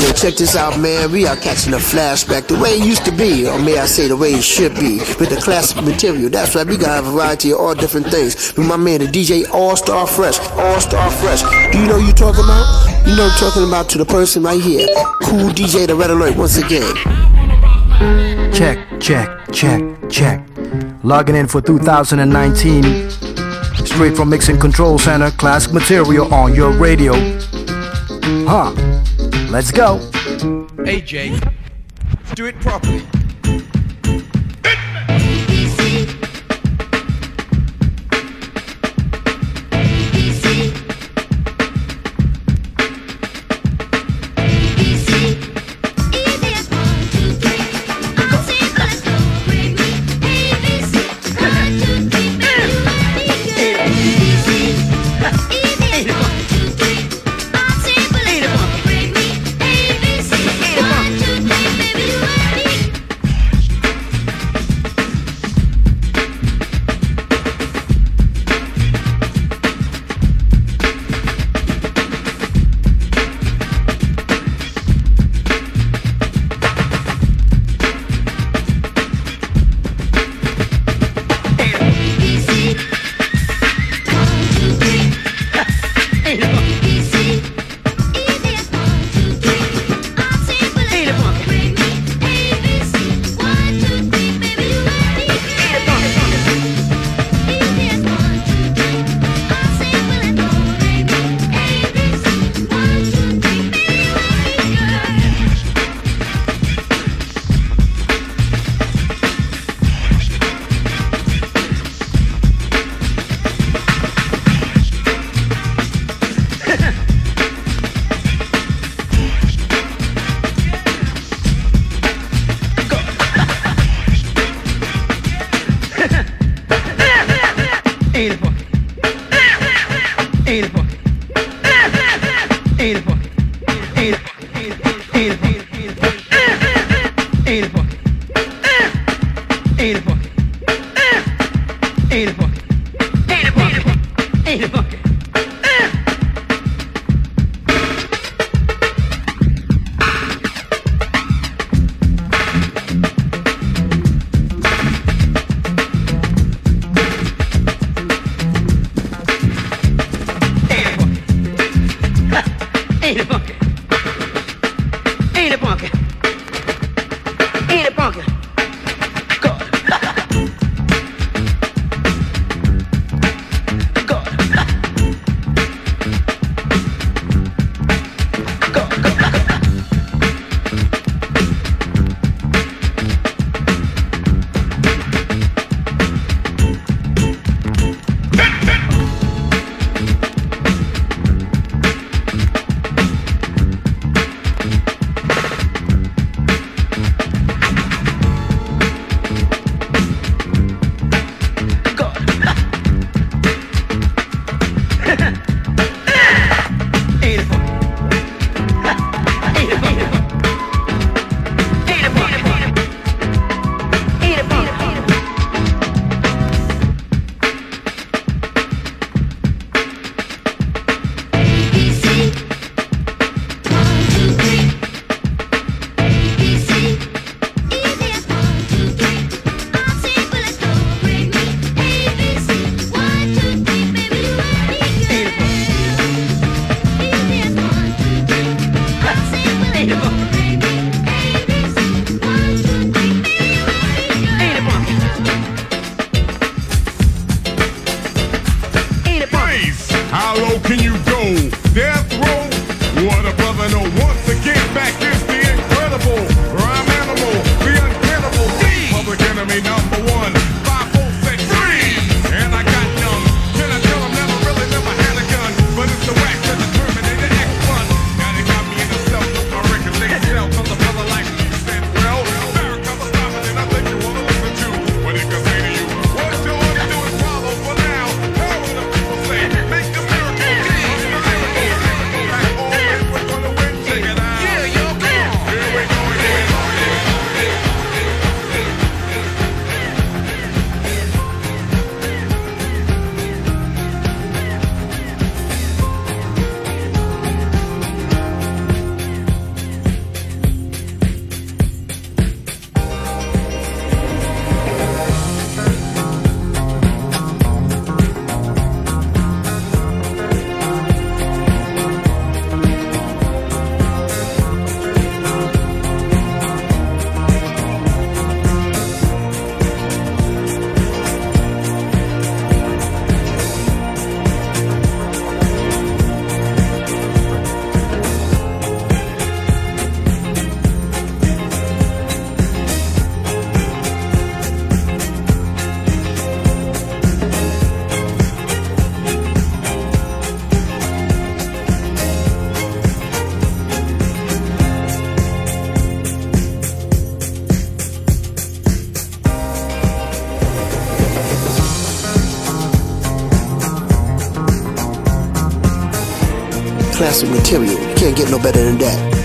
Yo, check this out, man. We are catching a flashback the way it used to be, or may I say the way it should be, with the classic material. That's right, we got a variety of all different things. With my man, the DJ All Star Fresh, All Star Fresh. Do you know you talking about? You know I'm talking about to the person right here. Kool DJ, the Red Alert, once again. Check, check, check, check. Logging in for 2019. Straight from Mixing Control Center, classic material on your radio. Huh. Let's go. AJ, do it properly. Classic material. You can't get no better than that.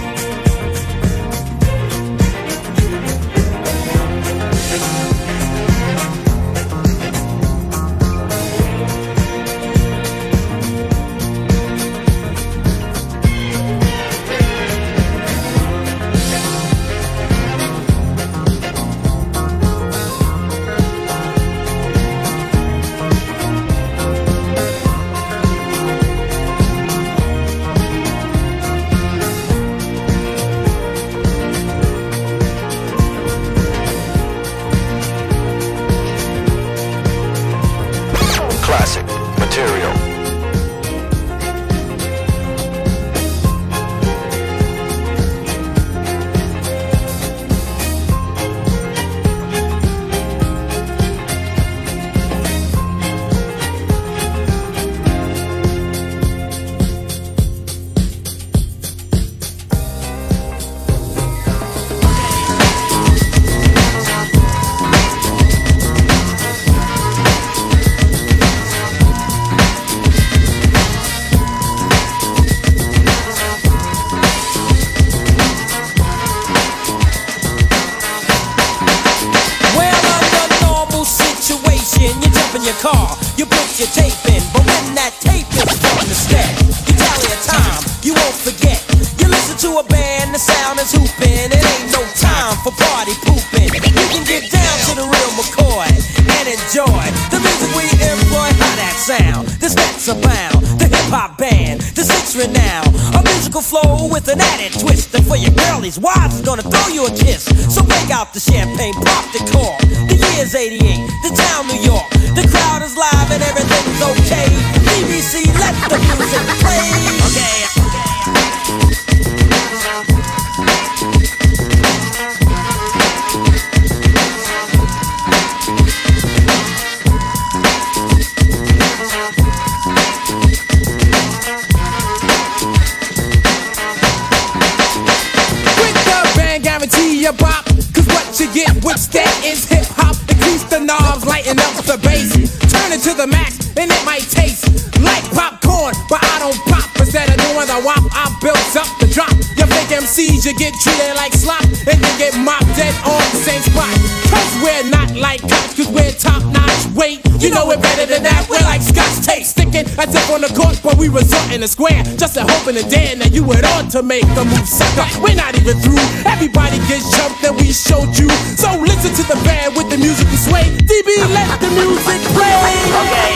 In the same spot. Cause we're not like cops, cause we're top notch weight. You know we're better than that, we're like scotch taste sticking. I'd step on the court but we were in the square, just a hoping and dan that you went on to make the move, sucker. We're not even through. Everybody gets jumped and we showed you. So listen to the band with the music and sway. DB, let the music play. Okay.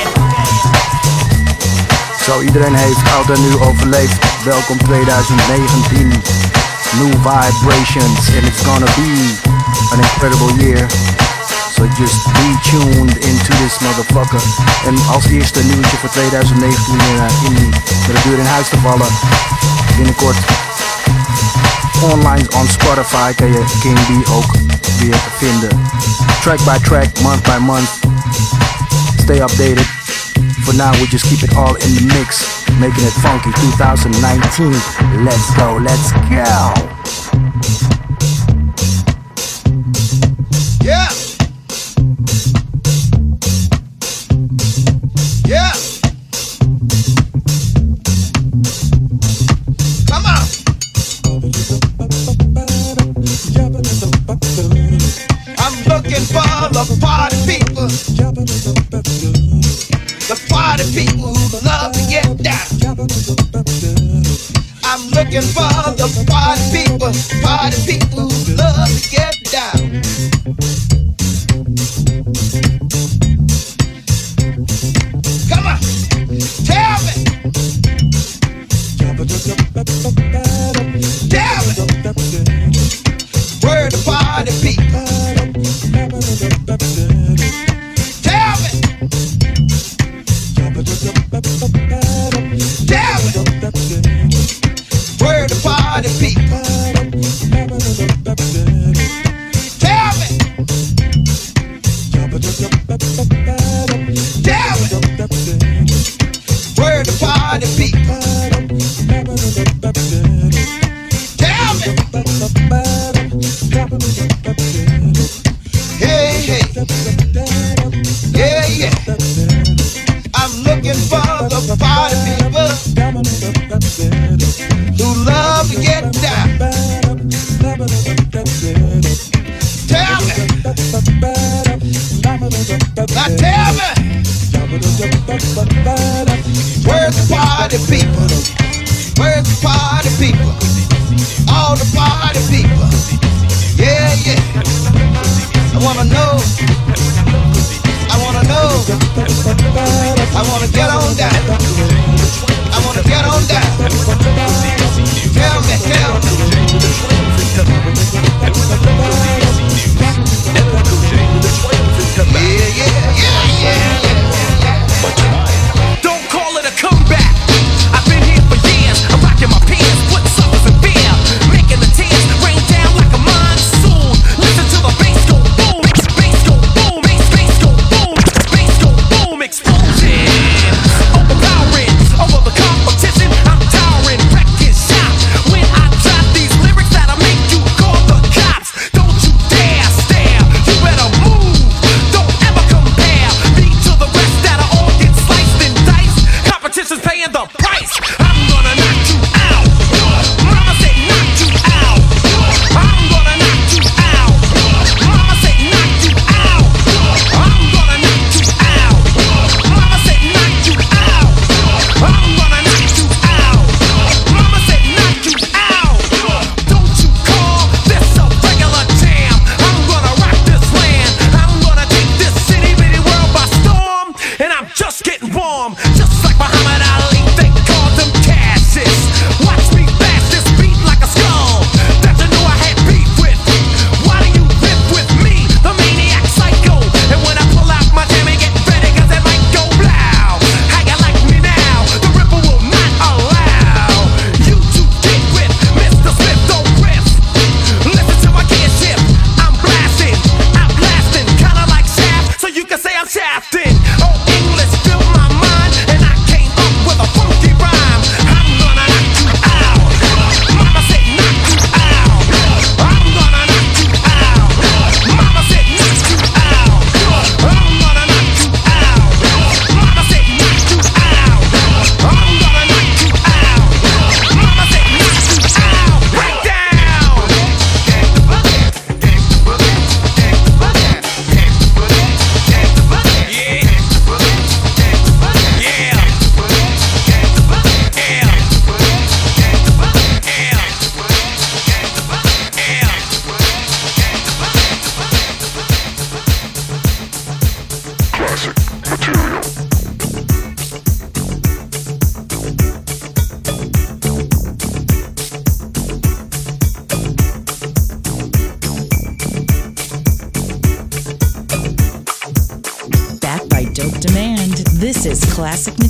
Zo, iedereen heeft oud en nu overleefd. Welkom 2019. New vibrations and it's gonna be an incredible year. So just be tuned into this motherfucker. En als eerste nieuwtje voor 2019 uh, in, met de deur in huis te vallen. Binnenkort online on Spotify kan je King B ook weer vinden. Track by track, month by month. Stay updated. For now we just keep it all in the mix making it funky 2019. Let's go, let's go. Yeah. Yeah. Come on. I'm looking for the party people. The party people who love me. I'm looking for the party people, party people who love to get down.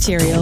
Don't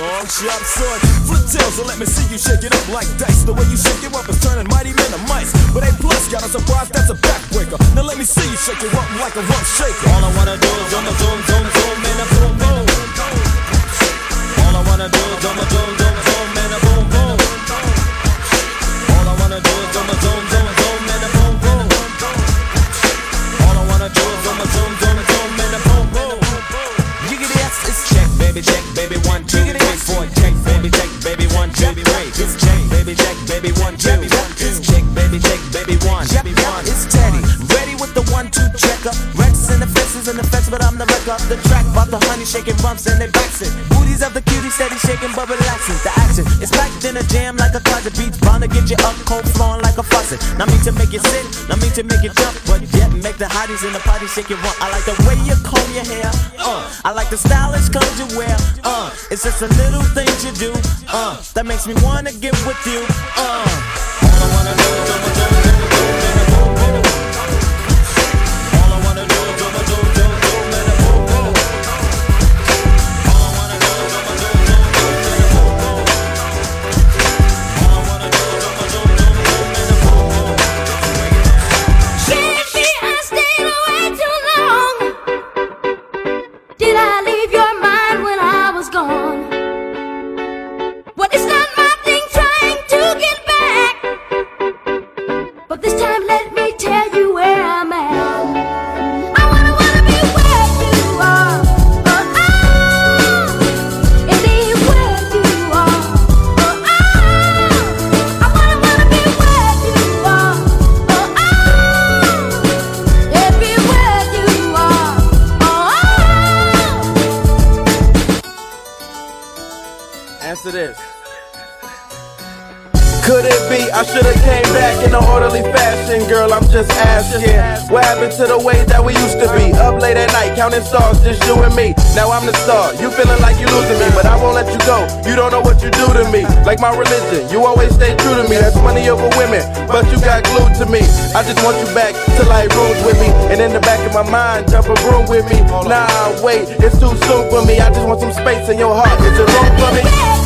long sharp sword. Flip tails and let me see you shake it up like dice. The way you shake it up is turning mighty men to mice. But A plus got a surprise, that's a backbreaker. Now let me see you shake it up like a rump shaker. All I wanna do is zoom, zoom, zoom, zoom, and a boom, boom. All I wanna do is zoom, zoom, zoom, zoom, and a boom, boom. All I wanna do is zoom, zoom, zoom, the honey shaking bumps and they bouncing. Booties of the cutie steady shaking but relaxing. The action is packed in a jam like a closet. Beats bound to get you up, cold flowing like a faucet. Not me to make you sit, not me to make you jump, but yet make the hotties in the party shake it. I like the way you comb your hair. Uh, I like the stylish clothes you wear. Uh, it's just the little things you do. Uh, that makes me wanna get with you. Uh. Wanna do to the way that we used to be? Up late at night, counting stars, just you and me. Now I'm the star. You feeling like you losing me, but I won't let you go. You don't know what you do to me. Like my religion, you always stay true to me. That's money over women, but you got glued to me. I just want you back to like rooms with me, and in the back of my mind, jump a room with me. Nah, wait, it's too soon for me. I just want some space in your heart. Is it wrong for me?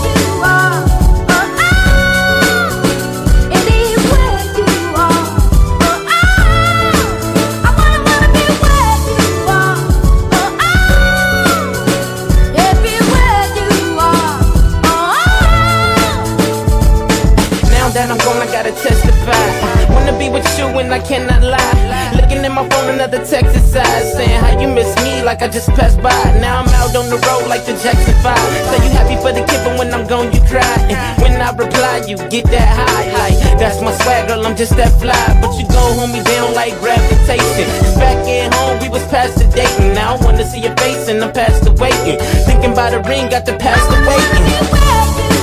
I just passed by. Now I'm out on the road like the Jackson 5. Say you happy for the kid, but when I'm gone, you cry. And when I reply, you get that high. Like, that's my swag, girl, I'm just that fly. But you go hold me down like gravitation. back at home, we was past the dating. Now I wanna see your face and I'm past the waiting. Thinking about a ring, got the past the waiting.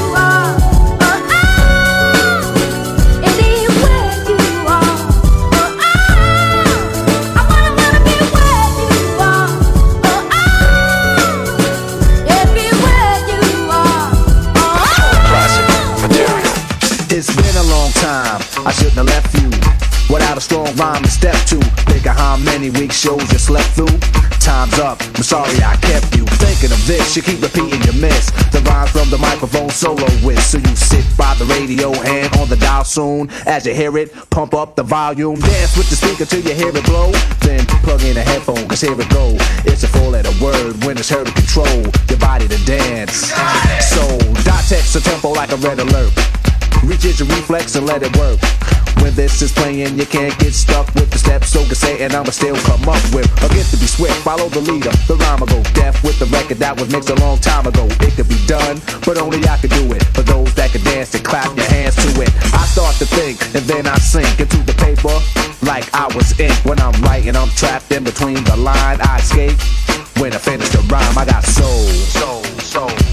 Many week shows you slept through. Time's up. I'm sorry I kept you thinking of this. You keep repeating your miss. The rhymes from the microphone solo with. So you sit by the radio, and on the dial soon. As you hear it, pump up the volume. Dance with the speaker till you hear it blow. Then plug in a headphone, cause here it go. It's a four letter word when it's heard to control your body to dance. So, dot text a tempo like a red alert. Reaches your reflex and let it work. When this is playing, you can't get stuck with the steps. So can say, and I'ma still come up with a gift to be swift. Follow the leader, the rhyme go deaf with the record that was mixed a long time ago. It could be done, but only I could do it. For those that can dance and clap your hands to it. I start to think, and then I sink into the paper like I was ink. When I'm writing, I'm trapped in between the line. I escape when I finish the rhyme. I got soul, soul, soul.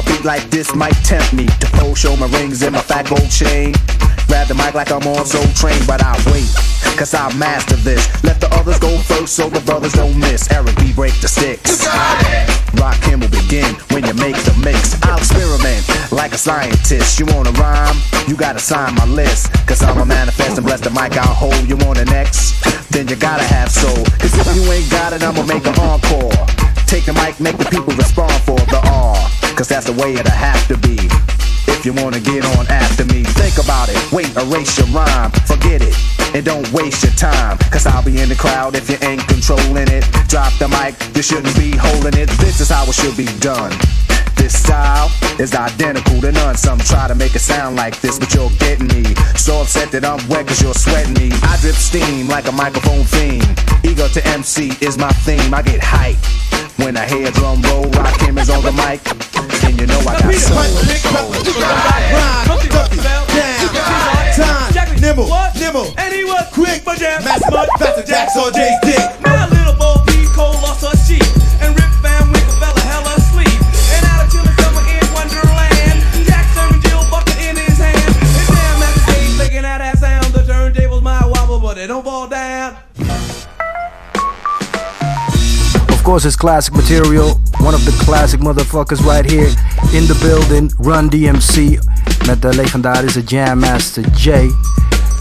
Beat like this might tempt me to pose, show my rings and my fat gold chain. Grab the mic like I'm on Soul Train, but I wait, cause I master this. Let the others go first so the brothers don't miss. Eric B. break the sticks. Rakim will begin when you make the mix. I'll experiment like a scientist. You wanna rhyme? You gotta sign my list. Cause I'm a manifest and bless the mic I'll hold. You want an X? Then you gotta have soul. Cause if you ain't got it, I'ma make an encore. Take the mic, make the people respond for the R. Cause that's the way it'll have to be. If you wanna get on after me, think about it. Wait, erase your rhyme, forget it. And don't waste your time. Cause I'll be in the crowd if you ain't controlling it. Drop the mic, you shouldn't be holding it. This is how it should be done. This style is identical to none. Some try to make it sound like this, but you're getting me. So upset that I'm wet cause you're sweating me. I drip steam like a microphone theme. Ego to MC is my theme. I get hype when I hear drum roll. Rakim is on the mic. And you know I got soul. Time, nimble, nimble, And he was quick, but yeah, Mass Mud, Faster Jacks on Jay's dick. They don't fall down. Of course, it's classic material. One of the classic motherfuckers right here in the building. Run DMC met de legendarische Jam Master Jay.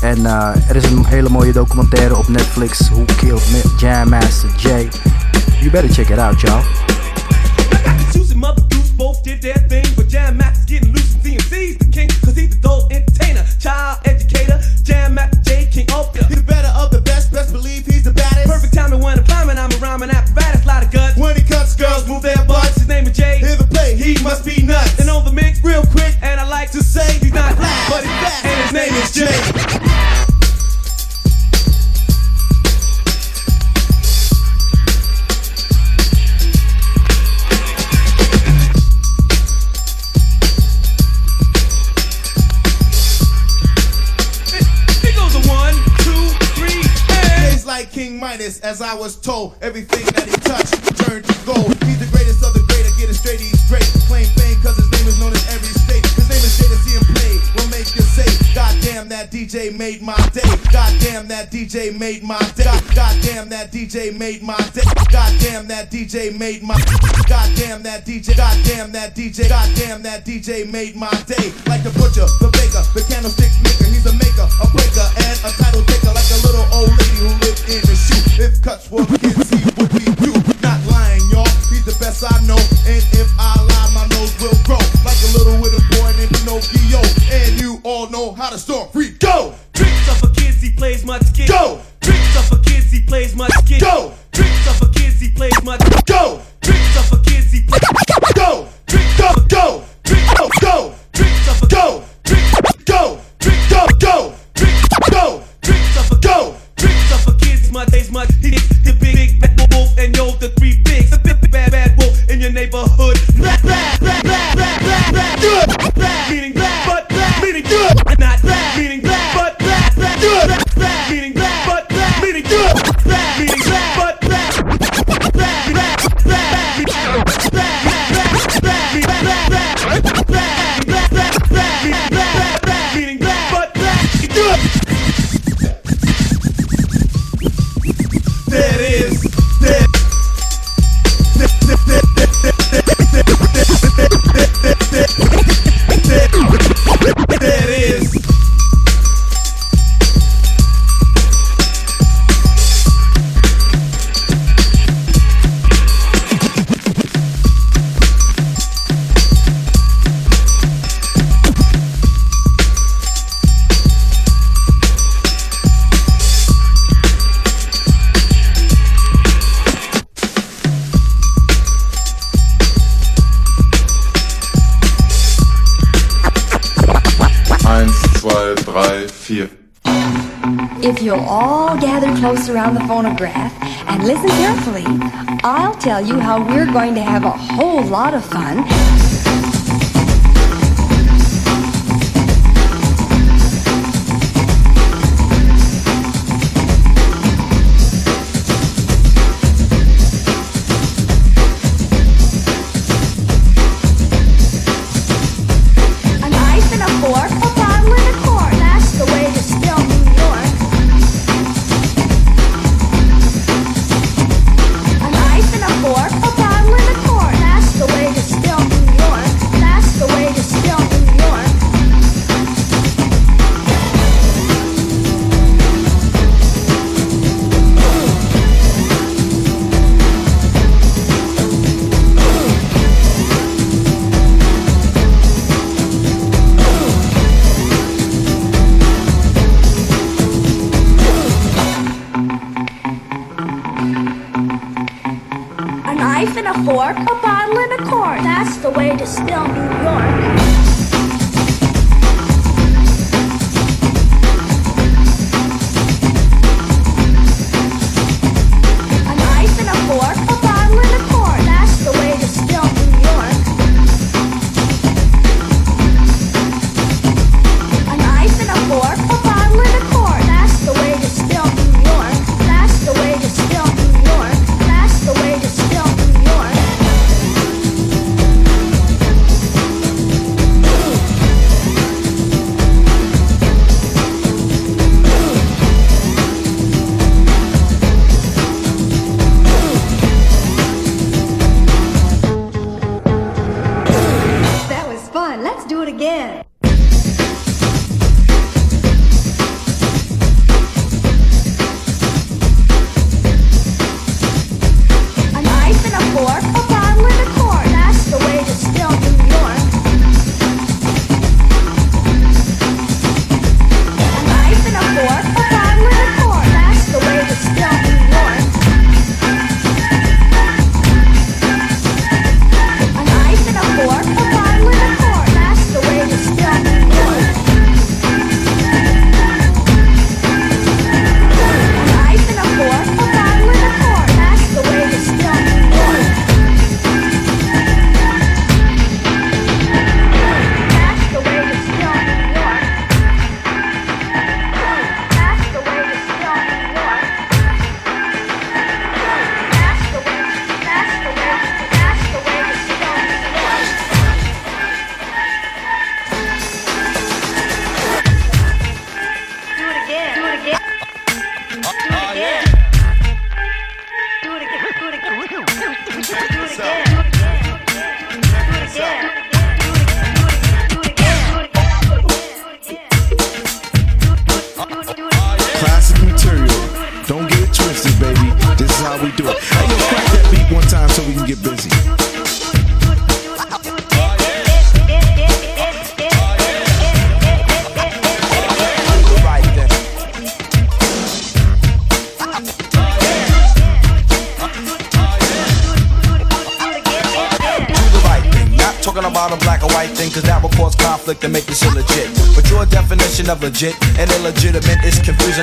En uh, er is een hele mooie documentaire op Netflix. Who Killed Jam Master Jay. You better check it out, y'all. Susie Mother Goose both did their thing, but Jam Max getting loose and the king, cause he's the entertainer, child educator, Jam Master Jay, King of the. He's the better of the baddest. Perfect timing when I'm I'm a rhyming apparatus, lot of guts. When he cuts, girls move DJ made my day. God, damn, that DJ made my day. God damn, that DJ made my God damn, that DJ. God damn, that DJ. God damn, that DJ made my day. Like the butcher, the baker, the candlestick around the phonograph and listen carefully, I'll tell you how we're going to have a whole lot of fun.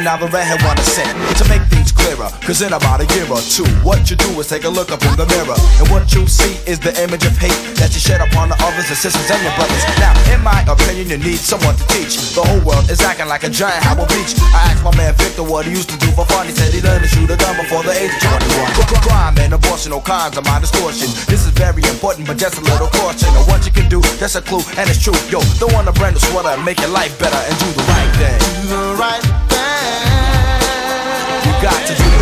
Now the redhead wanna sing to make things clearer. Cause in about a year or two, what you do is take a look up in the mirror. And what you see is the image of hate that you shed upon the others, the sisters, and your brothers. Now, in my opinion, you need someone to teach. The whole world is acting like a giant Howard Beach. I asked my man Victor what he used to do for fun. He said he learned to shoot a gun before the age of 21. Crime and abortion, all kinds of my distortion. This is very important, but just a little caution. And what you can do, that's a clue, and it's true. Yo, don't want to brand new sweater make your life better and do the right thing. Do the right got to do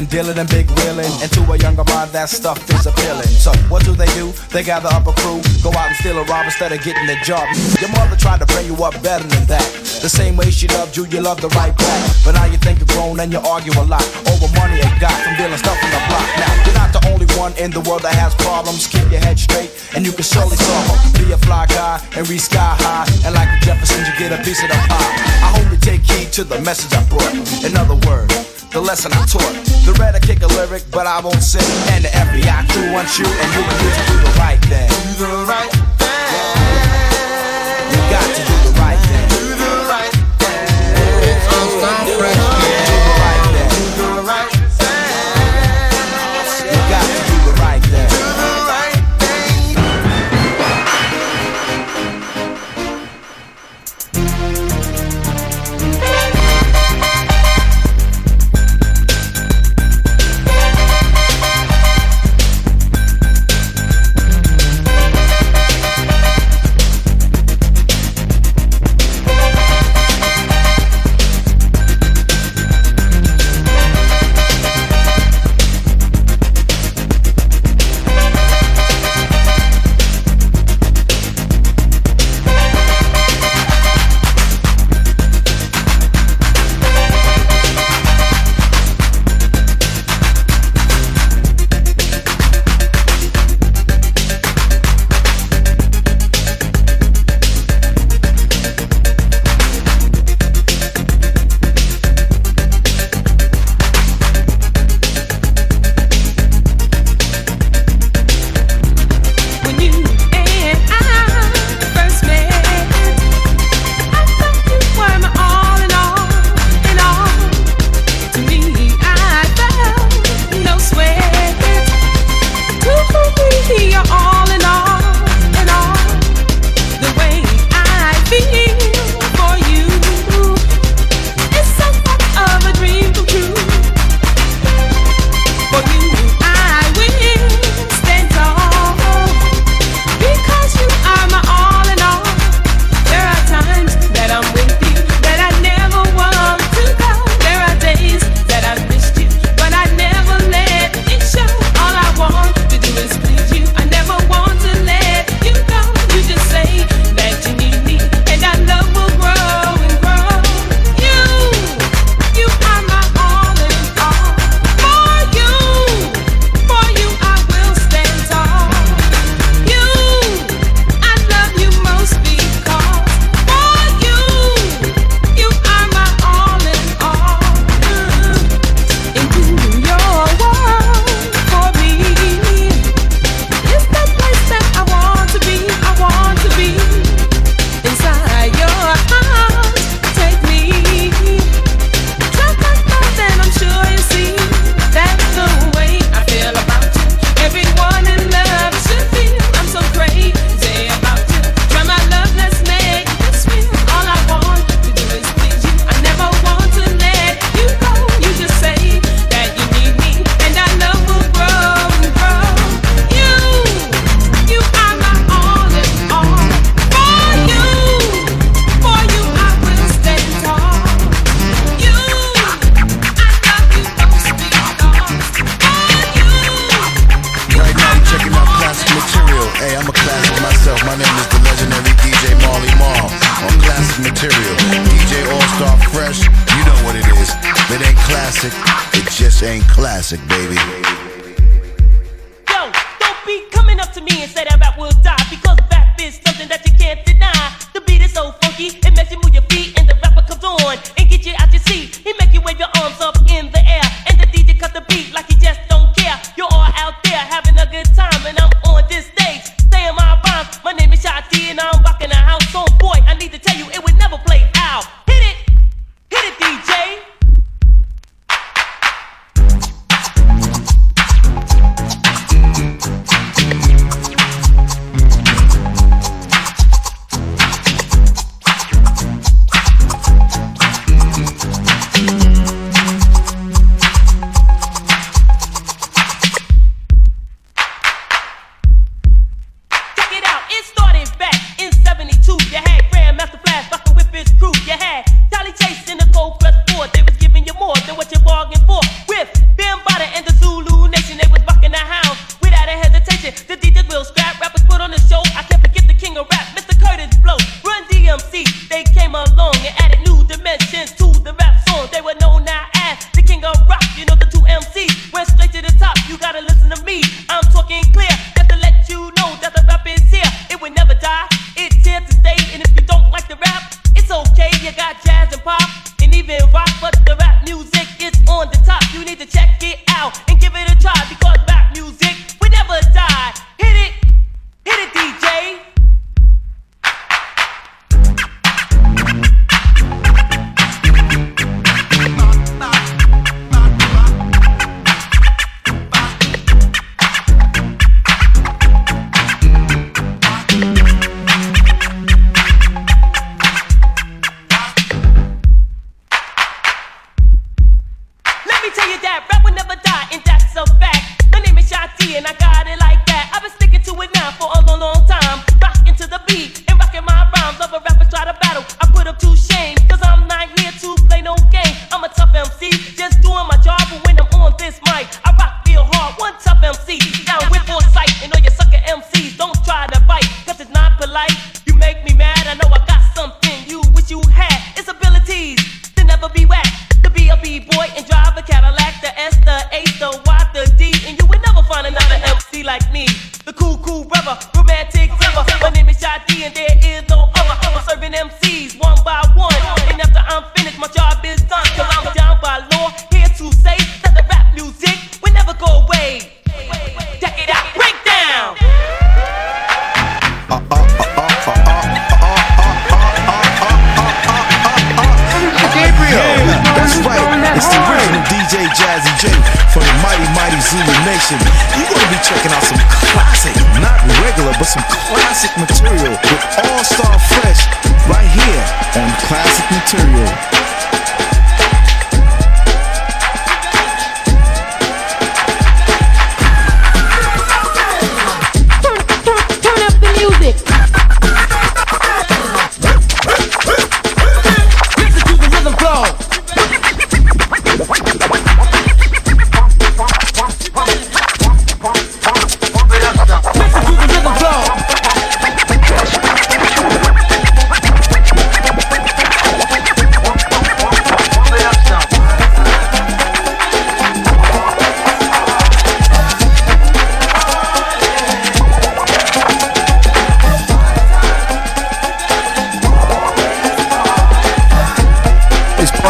and dealing and big wheeling. And to a younger mind, that stuff is appealing. So what do they do? They gather up a crew, go out and steal a rob instead of getting the job. Your mother tried to bring you up better than that. The same way she loved you, you love the right back. But now you think you're grown and you argue a lot over money you got from dealing stuff in the block. Now you're not the only one in the world that has problems. Keep your head straight and you can surely solve them. Be a fly guy and reach sky high. And like the Jeffersons, you get a piece of the pie. I hope you take heed to the message I brought. In other words, the lesson I taught. The Redhead kick a lyric, but I won't sing. And the FBI crew wants you, and you and you to do the right thing. Do the right thing. You got to do the right thing. and I got it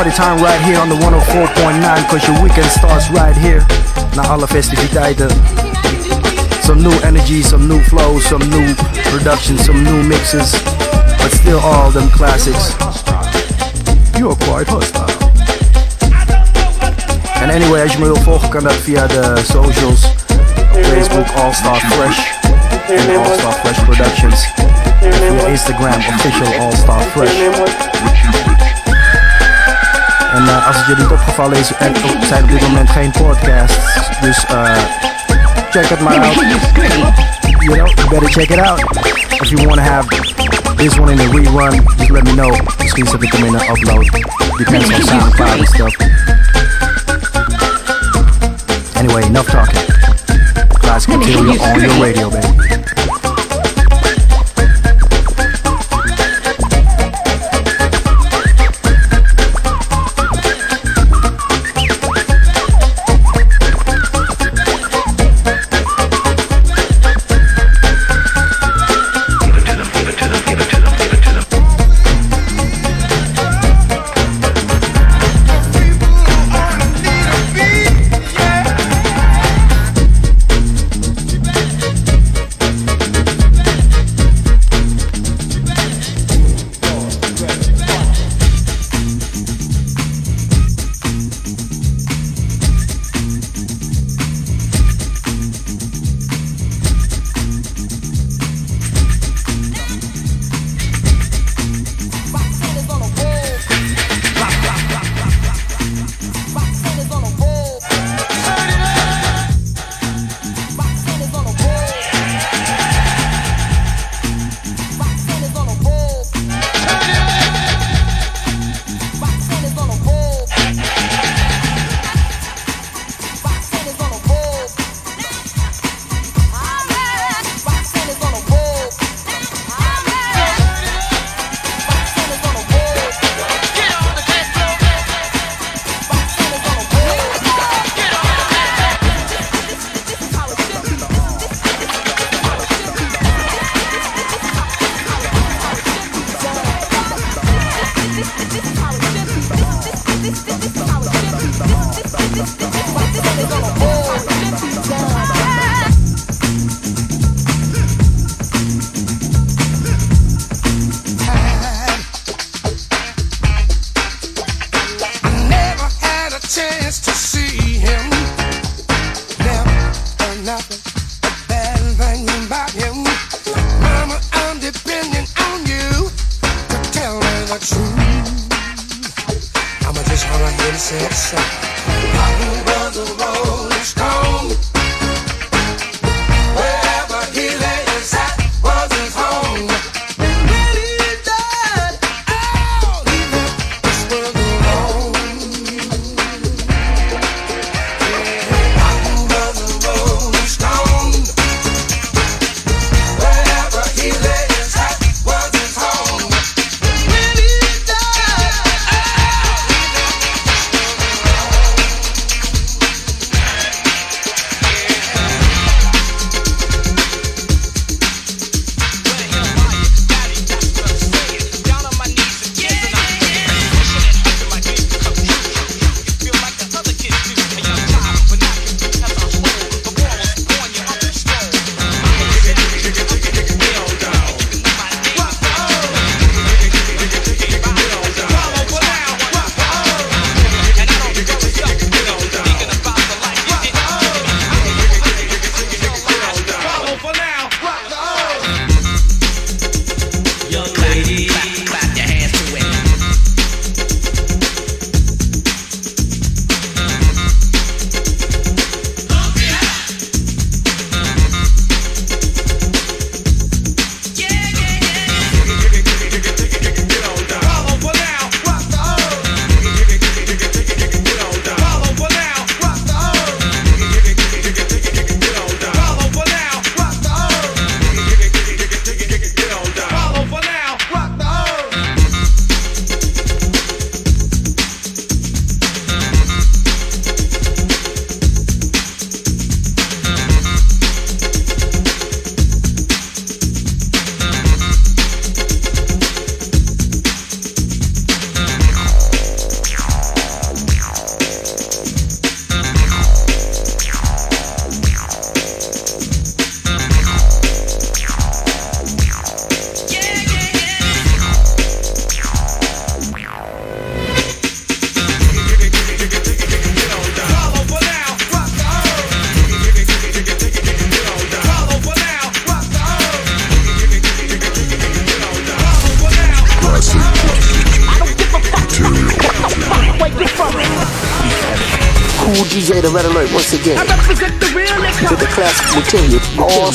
party time right here on the 104.9 Cause your weekend starts right here. Now all the festivities, Some new energy, some new flows, some new productions, some new mixes But still all them classics. You are quite hostile And anyway, as you me wil volgen kan dat via the socials Facebook All Star Fresh and All Star Fresh Productions via Instagram Official All Star Fresh En uh, als het jullie niet opgevallen is, er zijn op dit moment geen podcasts. Dus uh, check het maar out. You know, you better check it out. If you want to have this one in a rerun, just let me know. Misschien zet ik hem in een upload. Depends on SoundCloud and stuff. Anyway, enough talking. Class continue on your radio, baby.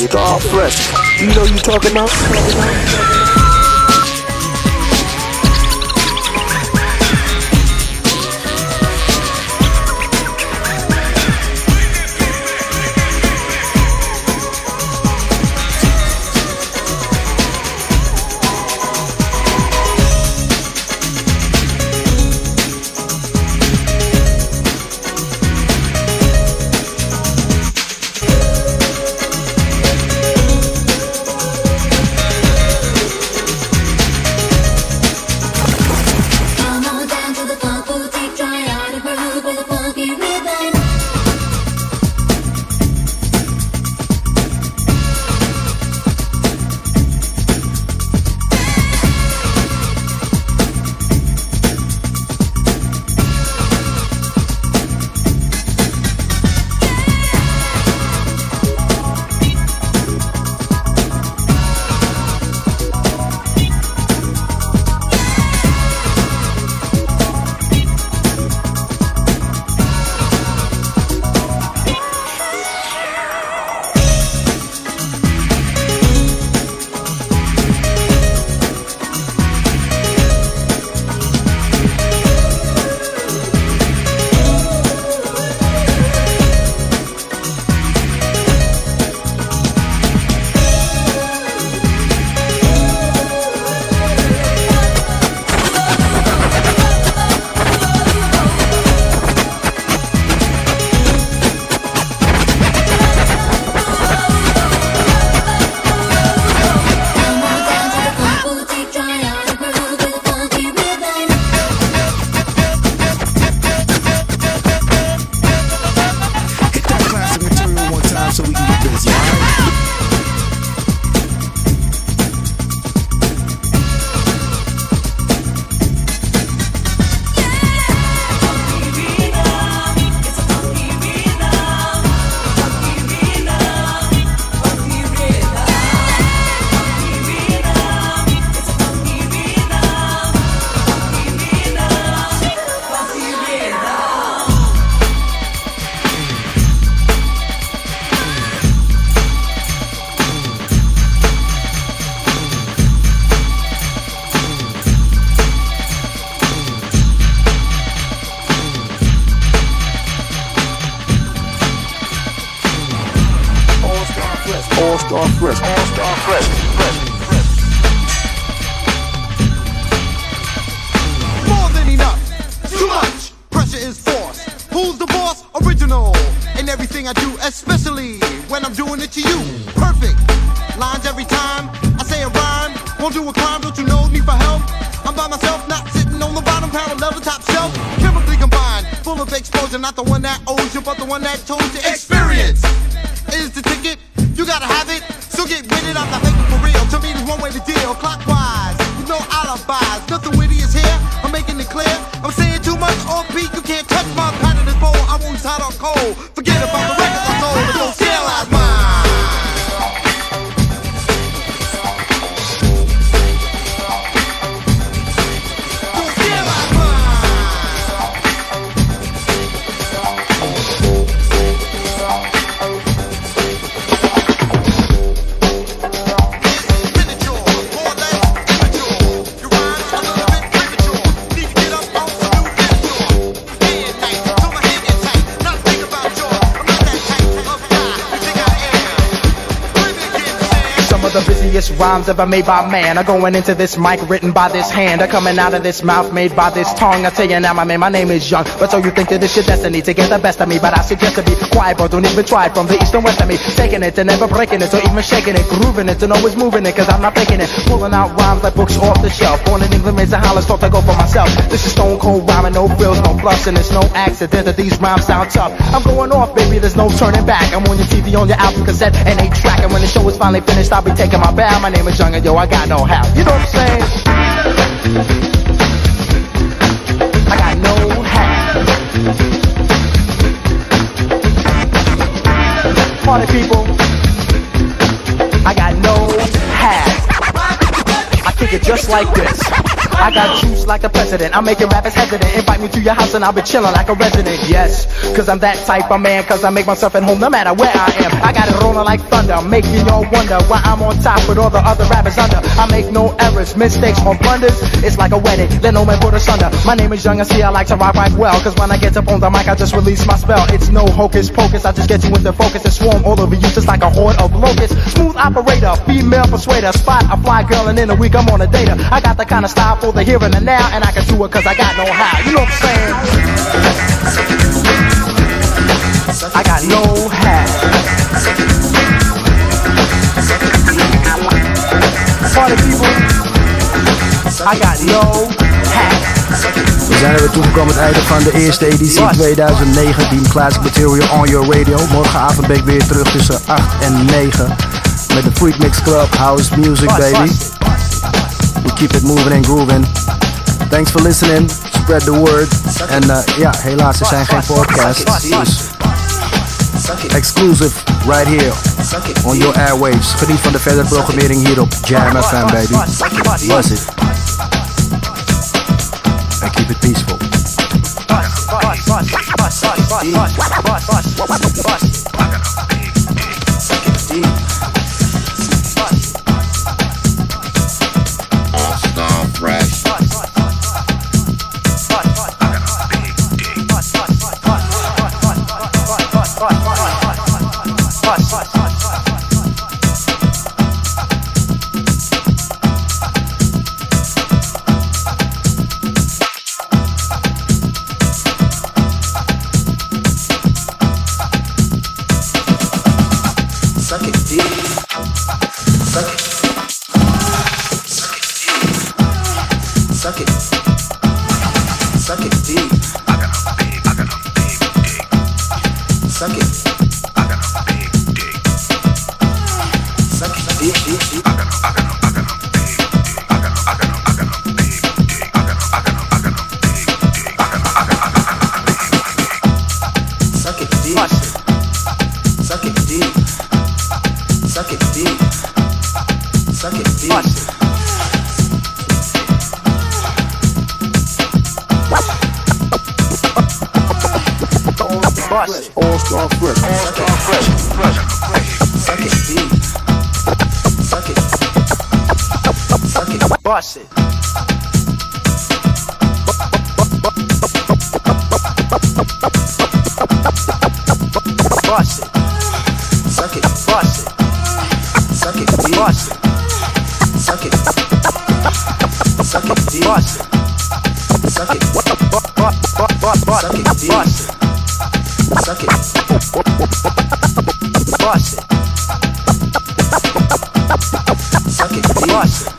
Material, all star fresh. You know you talking about? All-Star Fresh, All-Star Fresh, Fresh. Rhymes ever made by man are going into this mic written by this hand are coming out of this mouth made by this tongue. I tell you now, my man, my name is Young. But so you think that it's your destiny to get the best of me? But I suggest to be quiet, bro. Don't even try from the east and west of me. Taking it and never breaking it, or even shaking it, grooving it, and always moving it, cause I'm not faking it. Pulling out rhymes like books off the shelf. Born in England, raised in Holland, thought to go for myself. This is stone cold rhyming, no frills, no fluffs, and it's no accident that these rhymes sound tough. I'm going off, baby, there's no turning back. I'm on your TV, on your album cassette, and a track. And when the show is finally finished, I'll be taking my bow. My name is Young, and yo, I got no how. You know what I'm saying? I got no. Party people, I got no hat. I kick it just like this. I got juice like the president. I'm making rappers hesitant. Invite me to your house and I'll be chilling like a resident. Yes, cause I'm that type of man. Cause I make myself at home no matter where I am. I got it rolling like thunder. Making y'all wonder why I'm on top with all the other rappers under. I make no errors, mistakes, or blunders. It's like a wedding. Let no man put us under. My name is Young and see I like to rock right well. Cause when I get up on the mic, I just release my spell. It's no hocus pocus. I just get you into focus and swarm all over you just like a horde of locusts. Smooth operator, female persuader. Spot a fly girl and in a week I'm on a data. I got the kind of style for the here and the now. And I can do it cause I got no how. You know what I'm saying? I got no hat. Party people, I got no hat. We zijn er weer toegekomen het einde van de eerste editie 2019 Classic Material on Your Radio. Morgenavond ben ik weer terug tussen 8 en 9 met de Freak Mix Club House Music Baby. We keep it moving and grooving. Thanks for listening. Spread the word. En uh, ja, helaas er zijn geen podcasts. Dus exclusive right here on your airwaves. Geniet van de verdere programmering hier op Jamm FM baby. Was it? And keep it peaceful. bust it. Suck it, bust it. Suck it, bust it. Suck it. Suck it, bust it. Suck it, what the fuck, fuck, fuck, fuck, fuck, suck it, bust it. Suck it, bust it. Suck it, bust it.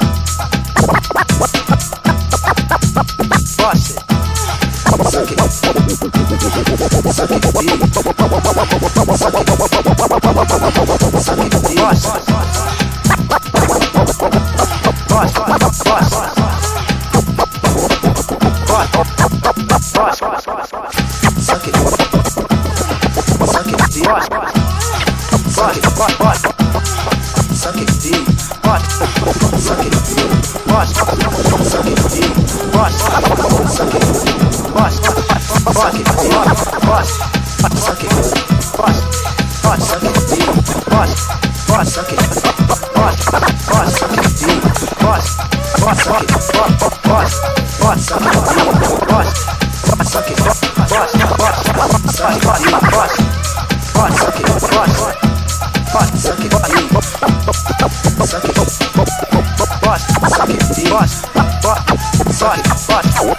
Sorry.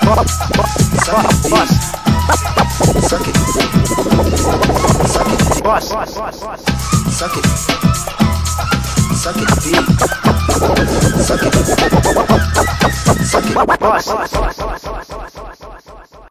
Suck it deep. Suck it. Suck it. Suck it.